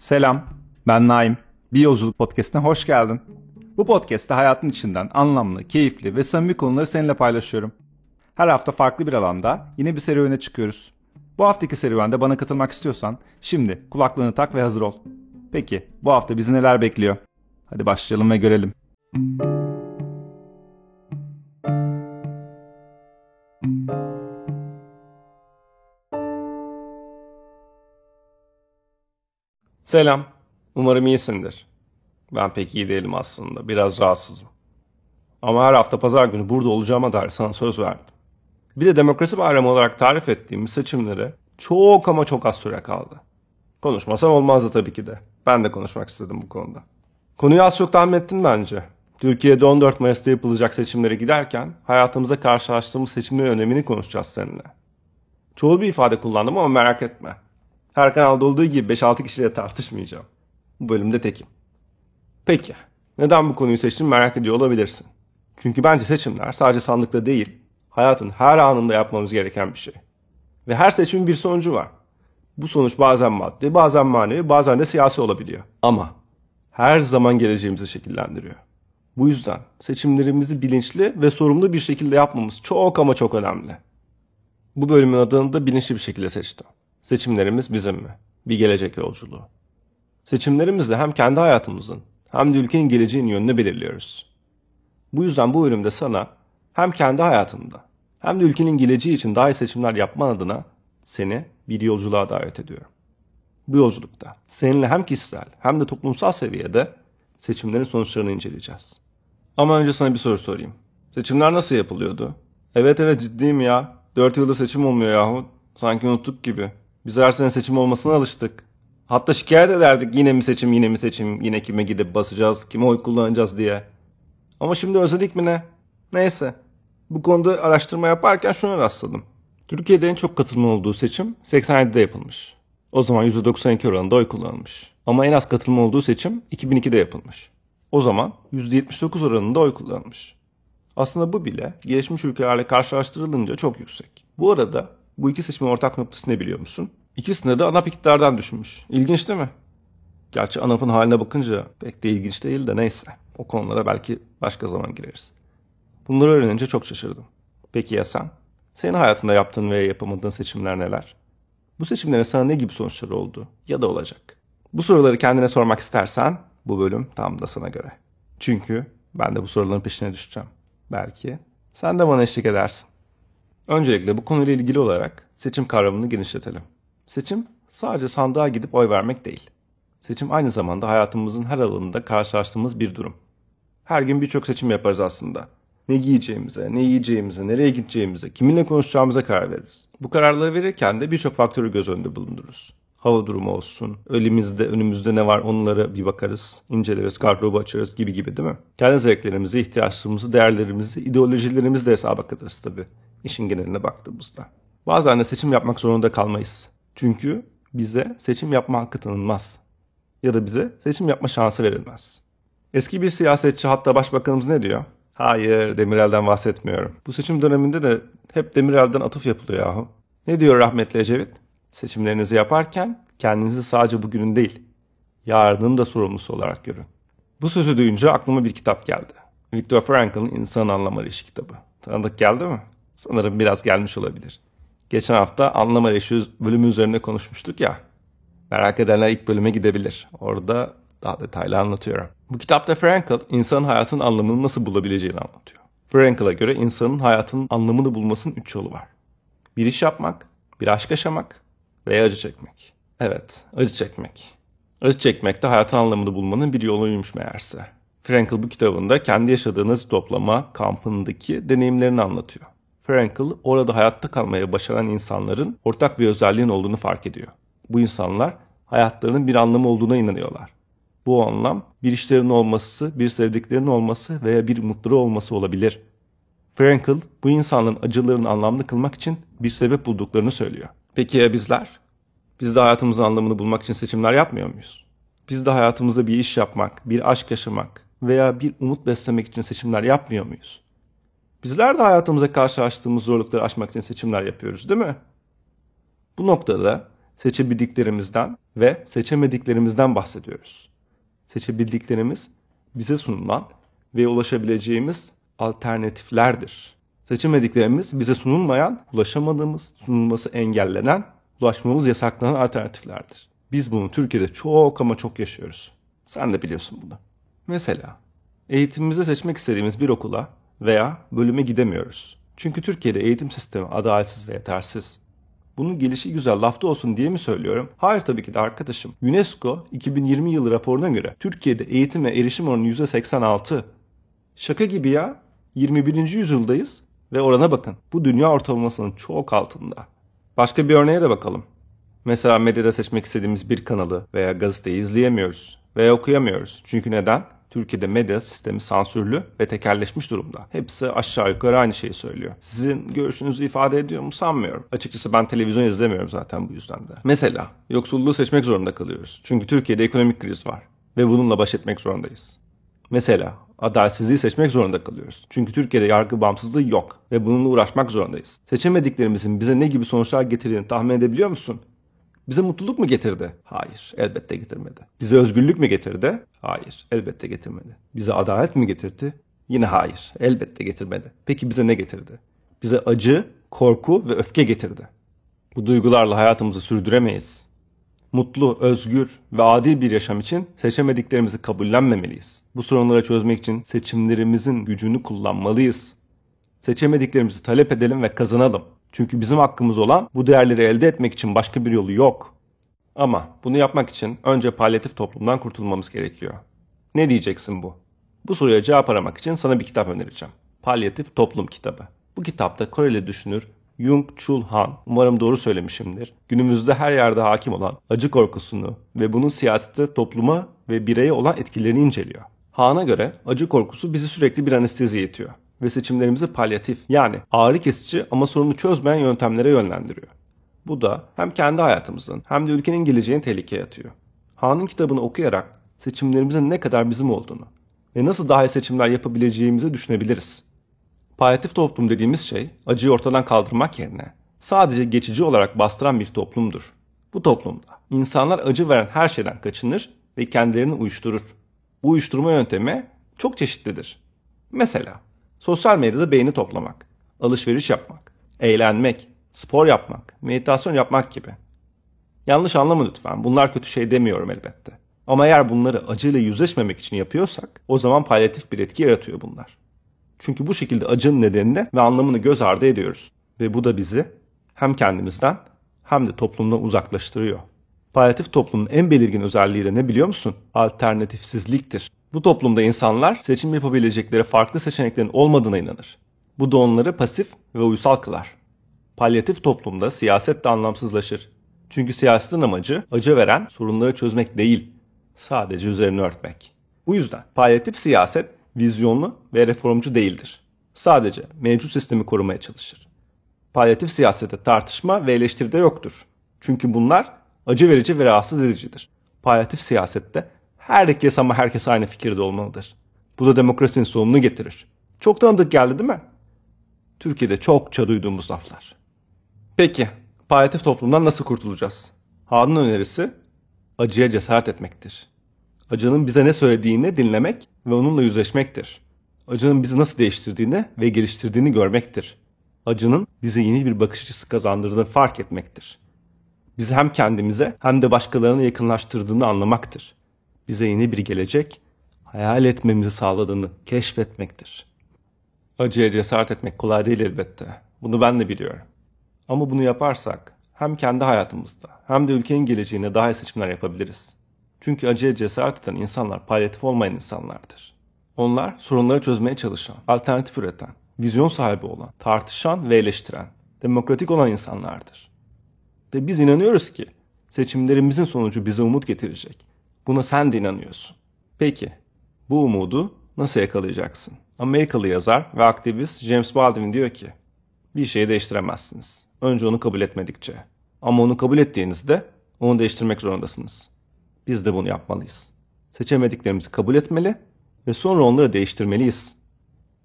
Selam, ben Naim. Bir Yolculuk Podcast'ine hoş geldin. Bu podcast'te hayatın içinden anlamlı, keyifli ve samimi konuları seninle paylaşıyorum. Her hafta farklı bir alanda yine bir serüvene çıkıyoruz. Bu haftaki serüvende bana katılmak istiyorsan şimdi kulaklığını tak ve hazır ol. Peki bu hafta bizi neler bekliyor? Hadi başlayalım ve görelim. Selam. Umarım iyisindir. Ben pek iyi değilim aslında. Biraz rahatsızım. Ama her hafta pazar günü burada olacağıma dair sana söz verdim. Bir de demokrasi bayramı olarak tarif ettiğim seçimlere çok ama çok az süre kaldı. Konuşmasam olmazdı tabii ki de. Ben de konuşmak istedim bu konuda. Konuyu az çok tahmin ettin bence. Türkiye'de 14 Mayıs'ta yapılacak seçimlere giderken hayatımıza karşılaştığımız seçimlerin önemini konuşacağız seninle. Çoğul bir ifade kullandım ama merak etme. Her kanalda olduğu gibi 5-6 kişiyle tartışmayacağım. Bu bölümde tekim. Peki, neden bu konuyu seçtim merak ediyor olabilirsin. Çünkü bence seçimler sadece sandıkta değil, hayatın her anında yapmamız gereken bir şey. Ve her seçimin bir sonucu var. Bu sonuç bazen maddi, bazen manevi, bazen de siyasi olabiliyor. Ama her zaman geleceğimizi şekillendiriyor. Bu yüzden seçimlerimizi bilinçli ve sorumlu bir şekilde yapmamız çok ama çok önemli. Bu bölümün adını da bilinçli bir şekilde seçtim. Seçimlerimiz bizim mi? Bir gelecek yolculuğu. Seçimlerimizle hem kendi hayatımızın hem de ülkenin geleceğinin yönünü belirliyoruz. Bu yüzden bu bölümde sana hem kendi hayatında hem de ülkenin geleceği için daha iyi seçimler yapman adına seni bir yolculuğa davet ediyorum. Bu yolculukta seninle hem kişisel hem de toplumsal seviyede seçimlerin sonuçlarını inceleyeceğiz. Ama önce sana bir soru sorayım. Seçimler nasıl yapılıyordu? Evet evet ciddiyim ya. 4 yılda seçim olmuyor yahu. Sanki unuttuk gibi. Biz her sene seçim olmasına alıştık. Hatta şikayet ederdik yine mi seçim yine mi seçim yine kime gidip basacağız kime oy kullanacağız diye. Ama şimdi özledik mi ne? Neyse. Bu konuda araştırma yaparken şuna rastladım. Türkiye'de en çok katılma olduğu seçim 87'de yapılmış. O zaman %92 oranında oy kullanılmış. Ama en az katılma olduğu seçim 2002'de yapılmış. O zaman %79 oranında oy kullanılmış. Aslında bu bile gelişmiş ülkelerle karşılaştırılınca çok yüksek. Bu arada bu iki seçimin ortak noktası ne biliyor musun? İkisinde de ANAP iktidardan düşünmüş. İlginç değil mi? Gerçi ANAP'ın haline bakınca pek de ilginç değil de neyse. O konulara belki başka zaman gireriz. Bunları öğrenince çok şaşırdım. Peki ya sen? Senin hayatında yaptığın veya yapamadığın seçimler neler? Bu seçimlerin sana ne gibi sonuçları oldu ya da olacak? Bu soruları kendine sormak istersen bu bölüm tam da sana göre. Çünkü ben de bu soruların peşine düşeceğim. Belki sen de bana eşlik edersin. Öncelikle bu konuyla ilgili olarak seçim kavramını genişletelim. Seçim sadece sandığa gidip oy vermek değil. Seçim aynı zamanda hayatımızın her alanında karşılaştığımız bir durum. Her gün birçok seçim yaparız aslında. Ne giyeceğimize, ne yiyeceğimize, nereye gideceğimize, kiminle konuşacağımıza karar veririz. Bu kararları verirken de birçok faktörü göz önünde bulundururuz. Hava durumu olsun, elimizde, önümüzde ne var onlara bir bakarız, inceleriz, gardırobu açarız gibi gibi değil mi? Kendi zevklerimizi, ihtiyaçlarımızı, değerlerimizi, ideolojilerimizi de hesaba katarız tabii işin geneline baktığımızda. Bazen de seçim yapmak zorunda kalmayız. Çünkü bize seçim yapma hakkı tanınmaz. Ya da bize seçim yapma şansı verilmez. Eski bir siyasetçi hatta başbakanımız ne diyor? Hayır Demirel'den bahsetmiyorum. Bu seçim döneminde de hep Demirel'den atıf yapılıyor yahu. Ne diyor rahmetli Ecevit? Seçimlerinizi yaparken kendinizi sadece bugünün değil, yarının da sorumlusu olarak görün. Bu sözü duyunca aklıma bir kitap geldi. Viktor Frankl'ın İnsan Anlam Arayışı kitabı. Tanıdık geldi mi? Sanırım biraz gelmiş olabilir. Geçen hafta anlam arayışı bölümü üzerinde konuşmuştuk ya. Merak edenler ilk bölüme gidebilir. Orada daha detaylı anlatıyorum. Bu kitapta Frankl insanın hayatın anlamını nasıl bulabileceğini anlatıyor. Frankl'a göre insanın hayatın anlamını bulmasının üç yolu var. Bir iş yapmak, bir aşk yaşamak veya acı çekmek. Evet, acı çekmek. Acı çekmek de hayatın anlamını bulmanın bir yoluymuş meğerse. Frankl bu kitabında kendi yaşadığınız toplama kampındaki deneyimlerini anlatıyor. Frankl orada hayatta kalmaya başaran insanların ortak bir özelliğin olduğunu fark ediyor. Bu insanlar hayatlarının bir anlamı olduğuna inanıyorlar. Bu anlam bir işlerinin olması, bir sevdiklerinin olması veya bir mutlu olması olabilir. Frankl bu insanların acılarını anlamlı kılmak için bir sebep bulduklarını söylüyor. Peki ya bizler? Biz de hayatımızın anlamını bulmak için seçimler yapmıyor muyuz? Biz de hayatımızda bir iş yapmak, bir aşk yaşamak veya bir umut beslemek için seçimler yapmıyor muyuz? Bizler de hayatımıza karşılaştığımız zorlukları aşmak için seçimler yapıyoruz değil mi? Bu noktada Seçebildiklerimizden ve seçemediklerimizden bahsediyoruz. Seçebildiklerimiz bize sunulan ve ulaşabileceğimiz alternatiflerdir. Seçemediklerimiz bize sunulmayan, ulaşamadığımız, sunulması engellenen, ulaşmamız yasaklanan alternatiflerdir. Biz bunu Türkiye'de çok ama çok yaşıyoruz. Sen de biliyorsun bunu. Mesela eğitimimize seçmek istediğimiz bir okula veya bölüme gidemiyoruz. Çünkü Türkiye'de eğitim sistemi adaletsiz ve yetersiz. Bunun gelişi güzel lafta olsun diye mi söylüyorum? Hayır tabii ki de arkadaşım. UNESCO 2020 yılı raporuna göre Türkiye'de eğitime erişim oranı %86. Şaka gibi ya. 21. yüzyıldayız ve orana bakın. Bu dünya ortalamasının çok altında. Başka bir örneğe de bakalım. Mesela medyada seçmek istediğimiz bir kanalı veya gazeteyi izleyemiyoruz veya okuyamıyoruz. Çünkü neden? Türkiye'de medya sistemi sansürlü ve tekerleşmiş durumda. Hepsi aşağı yukarı aynı şeyi söylüyor. Sizin görüşünüzü ifade ediyor mu sanmıyorum. Açıkçası ben televizyon izlemiyorum zaten bu yüzden de. Mesela yoksulluğu seçmek zorunda kalıyoruz. Çünkü Türkiye'de ekonomik kriz var ve bununla baş etmek zorundayız. Mesela adaletsizliği seçmek zorunda kalıyoruz. Çünkü Türkiye'de yargı bağımsızlığı yok ve bununla uğraşmak zorundayız. Seçemediklerimizin bize ne gibi sonuçlar getirdiğini tahmin edebiliyor musun? Bize mutluluk mu getirdi? Hayır, elbette getirmedi. Bize özgürlük mü getirdi? Hayır, elbette getirmedi. Bize adalet mi getirdi? Yine hayır, elbette getirmedi. Peki bize ne getirdi? Bize acı, korku ve öfke getirdi. Bu duygularla hayatımızı sürdüremeyiz. Mutlu, özgür ve adil bir yaşam için seçemediklerimizi kabullenmemeliyiz. Bu sorunları çözmek için seçimlerimizin gücünü kullanmalıyız. Seçemediklerimizi talep edelim ve kazanalım. Çünkü bizim hakkımız olan bu değerleri elde etmek için başka bir yolu yok. Ama bunu yapmak için önce palyatif toplumdan kurtulmamız gerekiyor. Ne diyeceksin bu? Bu soruya cevap aramak için sana bir kitap önereceğim. Palyatif Toplum kitabı. Bu kitapta Koreli düşünür Jung Chul Han, umarım doğru söylemişimdir, günümüzde her yerde hakim olan acı korkusunu ve bunun siyasette topluma ve bireye olan etkilerini inceliyor. Han'a göre acı korkusu bizi sürekli bir anesteziye itiyor ve seçimlerimizi palyatif yani ağrı kesici ama sorunu çözmeyen yöntemlere yönlendiriyor. Bu da hem kendi hayatımızın hem de ülkenin geleceğini tehlikeye atıyor. Han'ın kitabını okuyarak seçimlerimizin ne kadar bizim olduğunu ve nasıl daha iyi seçimler yapabileceğimizi düşünebiliriz. Palyatif toplum dediğimiz şey acıyı ortadan kaldırmak yerine sadece geçici olarak bastıran bir toplumdur. Bu toplumda insanlar acı veren her şeyden kaçınır ve kendilerini uyuşturur. Bu uyuşturma yöntemi çok çeşitlidir. Mesela sosyal medyada beğeni toplamak, alışveriş yapmak, eğlenmek, spor yapmak, meditasyon yapmak gibi. Yanlış anlama lütfen. Bunlar kötü şey demiyorum elbette. Ama eğer bunları acıyla yüzleşmemek için yapıyorsak o zaman palyatif bir etki yaratıyor bunlar. Çünkü bu şekilde acının nedenini ve anlamını göz ardı ediyoruz. Ve bu da bizi hem kendimizden hem de toplumdan uzaklaştırıyor. Palyatif toplumun en belirgin özelliği de ne biliyor musun? Alternatifsizliktir. Bu toplumda insanlar seçim yapabilecekleri farklı seçeneklerin olmadığına inanır. Bu da onları pasif ve uysal kılar. Palyatif toplumda siyaset de anlamsızlaşır. Çünkü siyasetin amacı acı veren sorunları çözmek değil, sadece üzerini örtmek. Bu yüzden palyatif siyaset vizyonlu ve reformcu değildir. Sadece mevcut sistemi korumaya çalışır. Palyatif siyasete tartışma ve eleştiri de yoktur. Çünkü bunlar acı verici ve rahatsız edicidir. Palyatif siyasette herkes ama herkes aynı fikirde olmalıdır. Bu da demokrasinin sonunu getirir. Çok tanıdık geldi değil mi? Türkiye'de çokça duyduğumuz laflar. Peki, palyatif toplumdan nasıl kurtulacağız? Han'ın önerisi acıya cesaret etmektir. Acının bize ne söylediğini dinlemek ve onunla yüzleşmektir. Acının bizi nasıl değiştirdiğini ve geliştirdiğini görmektir. Acının bize yeni bir bakış açısı kazandırdığını fark etmektir. Bizi hem kendimize hem de başkalarına yakınlaştırdığını anlamaktır. Bize yeni bir gelecek, hayal etmemizi sağladığını keşfetmektir. Acıya cesaret etmek kolay değil elbette. Bunu ben de biliyorum. Ama bunu yaparsak hem kendi hayatımızda hem de ülkenin geleceğine daha iyi seçimler yapabiliriz. Çünkü acıya cesaret eden insanlar palyatif olmayan insanlardır. Onlar sorunları çözmeye çalışan, alternatif üreten, vizyon sahibi olan, tartışan ve eleştiren, demokratik olan insanlardır. Ve biz inanıyoruz ki seçimlerimizin sonucu bize umut getirecek. Buna sen de inanıyorsun. Peki bu umudu nasıl yakalayacaksın? Amerikalı yazar ve aktivist James Baldwin diyor ki bir şeyi değiştiremezsiniz. Önce onu kabul etmedikçe. Ama onu kabul ettiğinizde onu değiştirmek zorundasınız. Biz de bunu yapmalıyız. Seçemediklerimizi kabul etmeli ve sonra onları değiştirmeliyiz.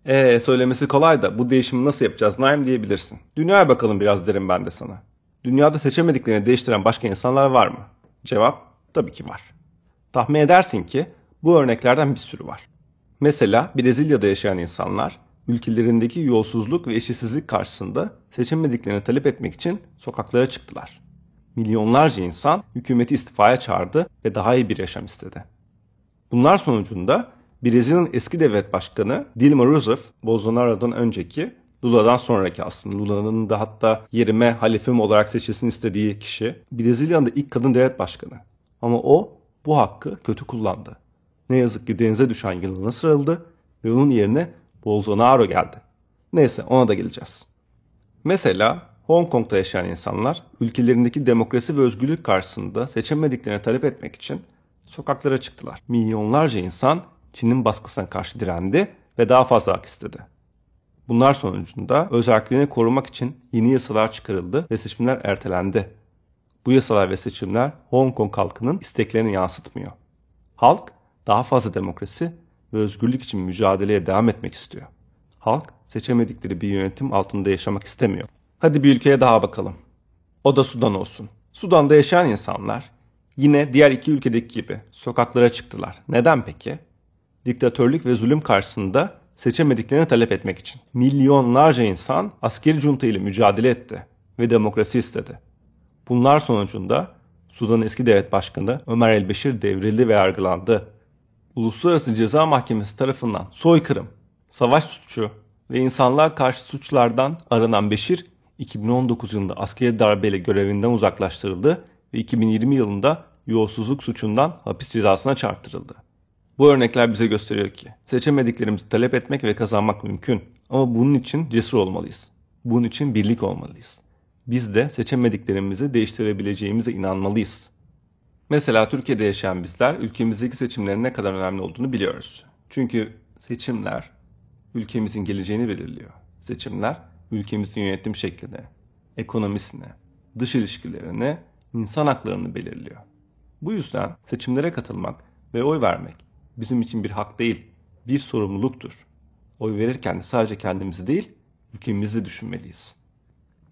Eee söylemesi kolay da bu değişimi nasıl yapacağız Naim diyebilirsin. Dünyaya bakalım biraz derim ben de sana. Dünyada seçemediklerini değiştiren başka insanlar var mı? Cevap tabii ki var. Tahmin edersin ki bu örneklerden bir sürü var. Mesela Brezilya'da yaşayan insanlar ülkelerindeki yolsuzluk ve eşitsizlik karşısında seçemediklerini talep etmek için sokaklara çıktılar. Milyonlarca insan hükümeti istifaya çağırdı ve daha iyi bir yaşam istedi. Bunlar sonucunda Brezilya'nın eski devlet başkanı Dilma Rousseff, Bolsonaro'dan önceki, Lula'dan sonraki aslında. Lula'nın da hatta yerime halifim olarak seçilsin istediği kişi. Brezilya'nın da ilk kadın devlet başkanı. Ama o bu hakkı kötü kullandı. Ne yazık ki denize düşen yılına sırıldı ve onun yerine Bolsonaro geldi. Neyse ona da geleceğiz. Mesela Hong Kong'da yaşayan insanlar ülkelerindeki demokrasi ve özgürlük karşısında seçemediklerini talep etmek için sokaklara çıktılar. Milyonlarca insan Çin'in baskısına karşı direndi ve daha fazla hak istedi. Bunlar sonucunda özelliğini korumak için yeni yasalar çıkarıldı ve seçimler ertelendi. Bu yasalar ve seçimler Hong Kong halkının isteklerini yansıtmıyor. Halk daha fazla demokrasi ve özgürlük için mücadeleye devam etmek istiyor. Halk seçemedikleri bir yönetim altında yaşamak istemiyor. Hadi bir ülkeye daha bakalım. O da Sudan olsun. Sudan'da yaşayan insanlar yine diğer iki ülkedeki gibi sokaklara çıktılar. Neden peki? Diktatörlük ve zulüm karşısında seçemediklerini talep etmek için. Milyonlarca insan askeri junta ile mücadele etti ve demokrasi istedi. Bunlar sonucunda Sudan eski devlet başkanı Ömer el-Beşir devrildi ve yargılandı. Uluslararası Ceza Mahkemesi tarafından soykırım, savaş suçu ve insanlığa karşı suçlardan aranan Beşir 2019 yılında askeri darbeyle görevinden uzaklaştırıldı ve 2020 yılında yolsuzluk suçundan hapis cezasına çarptırıldı. Bu örnekler bize gösteriyor ki seçemediklerimizi talep etmek ve kazanmak mümkün ama bunun için cesur olmalıyız. Bunun için birlik olmalıyız. Biz de seçemediklerimizi değiştirebileceğimize inanmalıyız. Mesela Türkiye'de yaşayan bizler ülkemizdeki seçimlerin ne kadar önemli olduğunu biliyoruz. Çünkü seçimler ülkemizin geleceğini belirliyor. Seçimler ülkemizin yönetim şeklini, ekonomisini, dış ilişkilerini, insan haklarını belirliyor. Bu yüzden seçimlere katılmak ve oy vermek bizim için bir hak değil, bir sorumluluktur. Oy verirken de sadece kendimizi değil, ülkemizi düşünmeliyiz.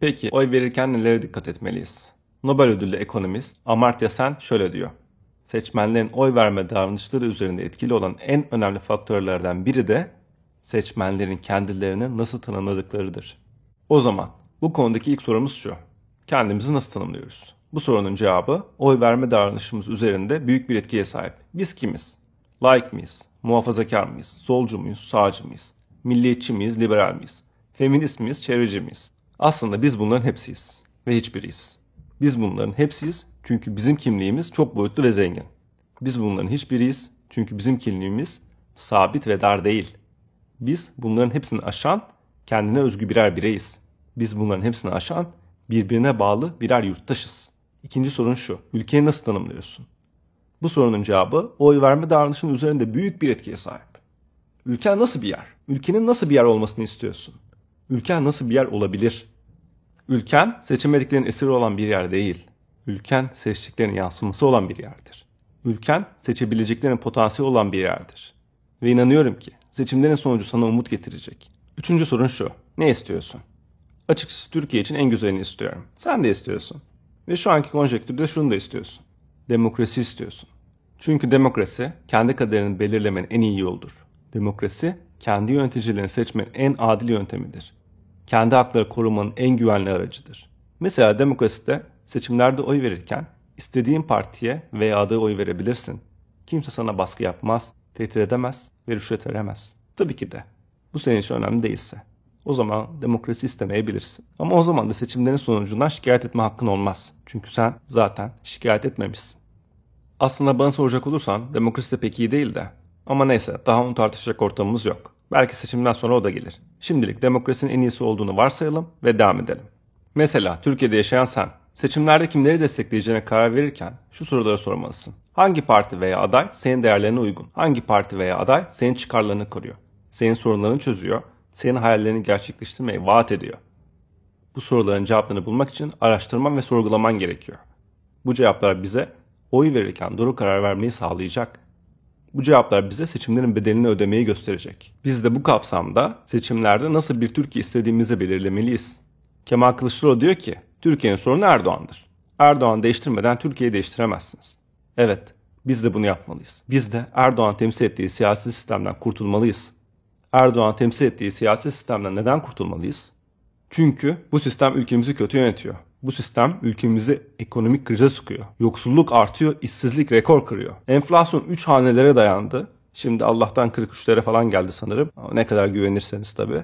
Peki oy verirken nelere dikkat etmeliyiz? Nobel ödüllü ekonomist Amartya Sen şöyle diyor. Seçmenlerin oy verme davranışları üzerinde etkili olan en önemli faktörlerden biri de seçmenlerin kendilerini nasıl tanımladıklarıdır. O zaman bu konudaki ilk sorumuz şu. Kendimizi nasıl tanımlıyoruz? Bu sorunun cevabı oy verme davranışımız üzerinde büyük bir etkiye sahip. Biz kimiz? Laik miyiz? Muhafazakar mıyız? Solcu muyuz? Sağcı mıyız? Milliyetçi miyiz? Liberal miyiz? Feminist miyiz? Çevreci miyiz? Aslında biz bunların hepsiyiz ve hiçbiriyiz. Biz bunların hepsiyiz çünkü bizim kimliğimiz çok boyutlu ve zengin. Biz bunların hiçbiriyiz çünkü bizim kimliğimiz sabit ve dar değil. Biz bunların hepsini aşan kendine özgü birer bireyiz. Biz bunların hepsini aşan birbirine bağlı birer yurttaşız. İkinci sorun şu. Ülkeyi nasıl tanımlıyorsun? Bu sorunun cevabı oy verme davranışının üzerinde büyük bir etkiye sahip. Ülken nasıl bir yer? Ülkenin nasıl bir yer olmasını istiyorsun? Ülken nasıl bir yer olabilir? Ülken seçemediklerin esiri olan bir yer değil. Ülken seçtiklerin yansıması olan bir yerdir. Ülken seçebileceklerin potansiyeli olan bir yerdir. Ve inanıyorum ki seçimlerin sonucu sana umut getirecek. Üçüncü sorun şu. Ne istiyorsun? Açıkçası Türkiye için en güzelini istiyorum. Sen de istiyorsun. Ve şu anki konjektürde şunu da istiyorsun. Demokrasi istiyorsun. Çünkü demokrasi kendi kaderini belirlemenin en iyi yoldur. Demokrasi kendi yöneticilerini seçmenin en adil yöntemidir. Kendi hakları korumanın en güvenli aracıdır. Mesela demokraside seçimlerde oy verirken istediğin partiye veya adaya oy verebilirsin. Kimse sana baskı yapmaz, tehdit edemez ve rüşvet veremez. Tabii ki de. Bu senin için önemli değilse. O zaman demokrasi istemeyebilirsin. Ama o zaman da seçimlerin sonucundan şikayet etme hakkın olmaz. Çünkü sen zaten şikayet etmemişsin. Aslında bana soracak olursan demokrasi de pek iyi değil de. Ama neyse daha onu tartışacak ortamımız yok. Belki seçimden sonra o da gelir. Şimdilik demokrasinin en iyisi olduğunu varsayalım ve devam edelim. Mesela Türkiye'de yaşayan sen seçimlerde kimleri destekleyeceğine karar verirken şu soruları sormalısın. Hangi parti veya aday senin değerlerine uygun? Hangi parti veya aday senin çıkarlarını koruyor? Senin sorunlarını çözüyor senin hayallerini gerçekleştirmeyi vaat ediyor. Bu soruların cevaplarını bulmak için araştırman ve sorgulaman gerekiyor. Bu cevaplar bize oy verirken doğru karar vermeyi sağlayacak. Bu cevaplar bize seçimlerin bedelini ödemeyi gösterecek. Biz de bu kapsamda seçimlerde nasıl bir Türkiye istediğimizi belirlemeliyiz. Kemal Kılıçdaroğlu diyor ki, Türkiye'nin sorunu Erdoğan'dır. Erdoğan değiştirmeden Türkiye'yi değiştiremezsiniz. Evet, biz de bunu yapmalıyız. Biz de Erdoğan temsil ettiği siyasi sistemden kurtulmalıyız. Erdoğan temsil ettiği siyasi sistemden neden kurtulmalıyız? Çünkü bu sistem ülkemizi kötü yönetiyor. Bu sistem ülkemizi ekonomik krize sokuyor. Yoksulluk artıyor, işsizlik rekor kırıyor. Enflasyon 3 hanelere dayandı. Şimdi Allah'tan 43'lere falan geldi sanırım. Ne kadar güvenirseniz tabii.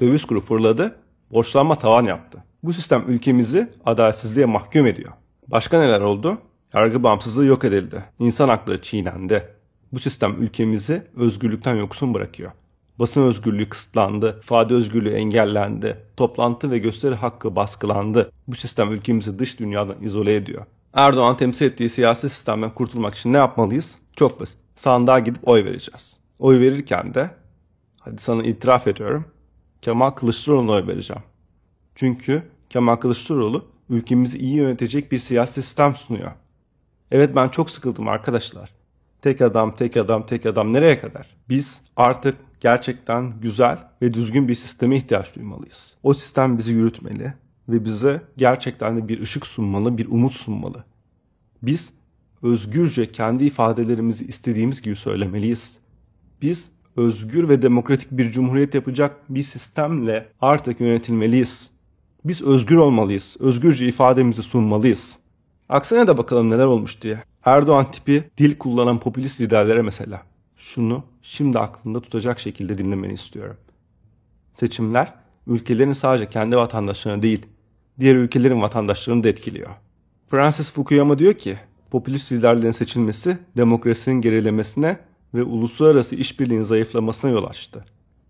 Döviz kuru fırladı, borçlanma tavan yaptı. Bu sistem ülkemizi adaletsizliğe mahkum ediyor. Başka neler oldu? Yargı bağımsızlığı yok edildi. İnsan hakları çiğnendi. Bu sistem ülkemizi özgürlükten yoksun bırakıyor. Basın özgürlüğü kısıtlandı, ifade özgürlüğü engellendi, toplantı ve gösteri hakkı baskılandı. Bu sistem ülkemizi dış dünyadan izole ediyor. Erdoğan temsil ettiği siyasi sistemden kurtulmak için ne yapmalıyız? Çok basit. Sandığa gidip oy vereceğiz. Oy verirken de, hadi sana itiraf ediyorum, Kemal Kılıçdaroğlu'na oy vereceğim. Çünkü Kemal Kılıçdaroğlu ülkemizi iyi yönetecek bir siyasi sistem sunuyor. Evet ben çok sıkıldım arkadaşlar. Tek adam, tek adam, tek adam nereye kadar? Biz artık gerçekten güzel ve düzgün bir sisteme ihtiyaç duymalıyız. O sistem bizi yürütmeli ve bize gerçekten de bir ışık sunmalı, bir umut sunmalı. Biz özgürce kendi ifadelerimizi istediğimiz gibi söylemeliyiz. Biz özgür ve demokratik bir cumhuriyet yapacak bir sistemle artık yönetilmeliyiz. Biz özgür olmalıyız. Özgürce ifademizi sunmalıyız. Aksine de bakalım neler olmuş diye. Erdoğan tipi dil kullanan popülist liderlere mesela. Şunu şimdi aklında tutacak şekilde dinlemeni istiyorum. Seçimler ülkelerin sadece kendi vatandaşlarını değil, diğer ülkelerin vatandaşlarını da etkiliyor. Francis Fukuyama diyor ki, popülist liderlerin seçilmesi demokrasinin gerilemesine ve uluslararası işbirliğinin zayıflamasına yol açtı.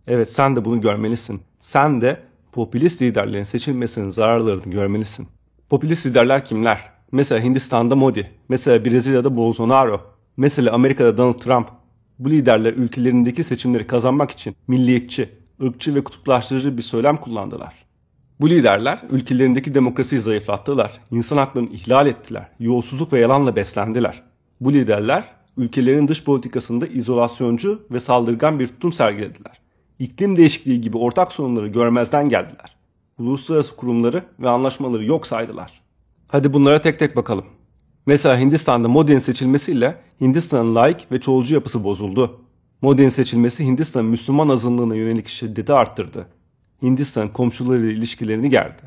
Evet sen de bunu görmelisin. Sen de popülist liderlerin seçilmesinin zararlarını görmelisin. Popülist liderler kimler? Mesela Hindistan'da Modi, mesela Brezilya'da Bolsonaro, mesela Amerika'da Donald Trump. Bu liderler ülkelerindeki seçimleri kazanmak için milliyetçi, ırkçı ve kutuplaştırıcı bir söylem kullandılar. Bu liderler ülkelerindeki demokrasiyi zayıflattılar, insan haklarını ihlal ettiler, yolsuzluk ve yalanla beslendiler. Bu liderler ülkelerin dış politikasında izolasyoncu ve saldırgan bir tutum sergilediler. İklim değişikliği gibi ortak sorunları görmezden geldiler. Uluslararası kurumları ve anlaşmaları yok saydılar. Hadi bunlara tek tek bakalım. Mesela Hindistan'da Modi'nin seçilmesiyle Hindistan'ın laik ve çoğulcu yapısı bozuldu. Modi'nin seçilmesi Hindistan'ın Müslüman azınlığına yönelik şiddeti arttırdı. Hindistan komşularıyla ilişkilerini gerdi.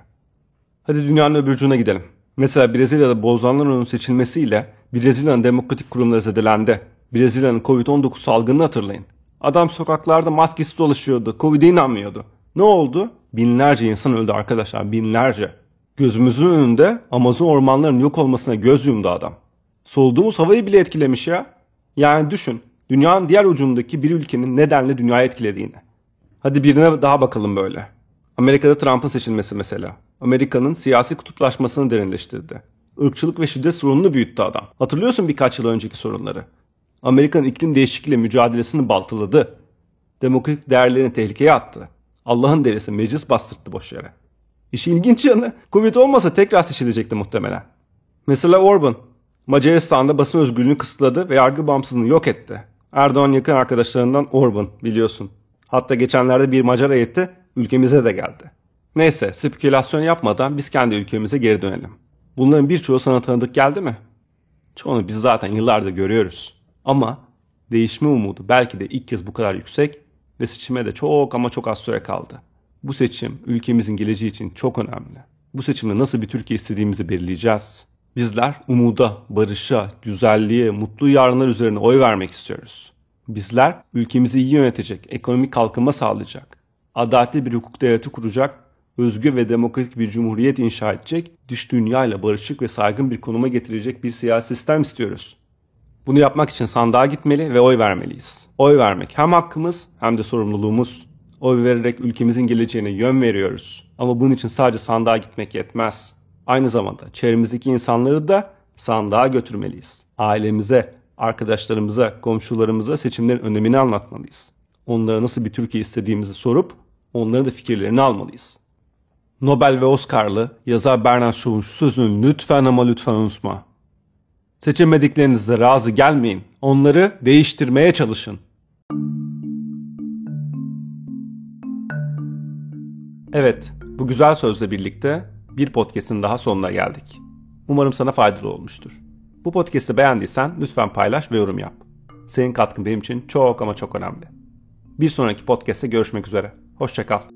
Hadi dünyanın öbür ucuna gidelim. Mesela Brezilya'da Bolsonaro'nun seçilmesiyle Brezilya'nın demokratik kurumları zedelendi. Brezilya'nın Covid-19 salgınını hatırlayın. Adam sokaklarda maskesiz dolaşıyordu. Covid'e inanmıyordu. Ne oldu? Binlerce insan öldü arkadaşlar. Binlerce. Gözümüzün önünde Amazon ormanlarının yok olmasına göz yumdu adam. Soluduğumuz havayı bile etkilemiş ya. Yani düşün. Dünyanın diğer ucundaki bir ülkenin nedenle dünyayı etkilediğini. Hadi birine daha bakalım böyle. Amerika'da Trump'ın seçilmesi mesela. Amerika'nın siyasi kutuplaşmasını derinleştirdi. Irkçılık ve şiddet sorununu büyüttü adam. Hatırlıyorsun birkaç yıl önceki sorunları. Amerika'nın iklim değişikliğiyle mücadelesini baltaladı. Demokratik değerlerini tehlikeye attı. Allah'ın delisi meclis bastırttı boş yere. İşi ilginç yanı Covid olmasa tekrar seçilecekti muhtemelen. Mesela Orban Macaristan'da basın özgürlüğünü kısıtladı ve yargı bağımsızlığını yok etti. Erdoğan yakın arkadaşlarından Orban biliyorsun. Hatta geçenlerde bir Macar heyeti ülkemize de geldi. Neyse spekülasyon yapmadan biz kendi ülkemize geri dönelim. Bunların birçoğu sana tanıdık geldi mi? Çoğunu biz zaten yıllardır görüyoruz. Ama değişme umudu belki de ilk kez bu kadar yüksek ve seçime de çok ama çok az süre kaldı. Bu seçim ülkemizin geleceği için çok önemli. Bu seçimde nasıl bir Türkiye istediğimizi belirleyeceğiz. Bizler umuda, barışa, güzelliğe, mutlu yarınlar üzerine oy vermek istiyoruz. Bizler ülkemizi iyi yönetecek, ekonomik kalkınma sağlayacak, adaletli bir hukuk devleti kuracak, özgür ve demokratik bir cumhuriyet inşa edecek, dış dünyayla barışık ve saygın bir konuma getirecek bir siyasi sistem istiyoruz. Bunu yapmak için sandığa gitmeli ve oy vermeliyiz. Oy vermek hem hakkımız hem de sorumluluğumuz. Oy vererek ülkemizin geleceğine yön veriyoruz. Ama bunun için sadece sandığa gitmek yetmez. Aynı zamanda çevremizdeki insanları da sandığa götürmeliyiz. Ailemize, arkadaşlarımıza, komşularımıza seçimlerin önemini anlatmalıyız. Onlara nasıl bir Türkiye istediğimizi sorup onların da fikirlerini almalıyız. Nobel ve Oscar'lı yazar Bernard Shaw'un şu sözünü lütfen ama lütfen unutma. Seçemediklerinizde razı gelmeyin. Onları değiştirmeye çalışın. Evet, bu güzel sözle birlikte Bir podcast'in daha sonuna geldik. Umarım sana faydalı olmuştur. Bu podcast'i beğendiysen lütfen paylaş ve yorum yap. Senin katkın benim için çok ama çok önemli. Bir sonraki podcast'te görüşmek üzere. Hoşçakal.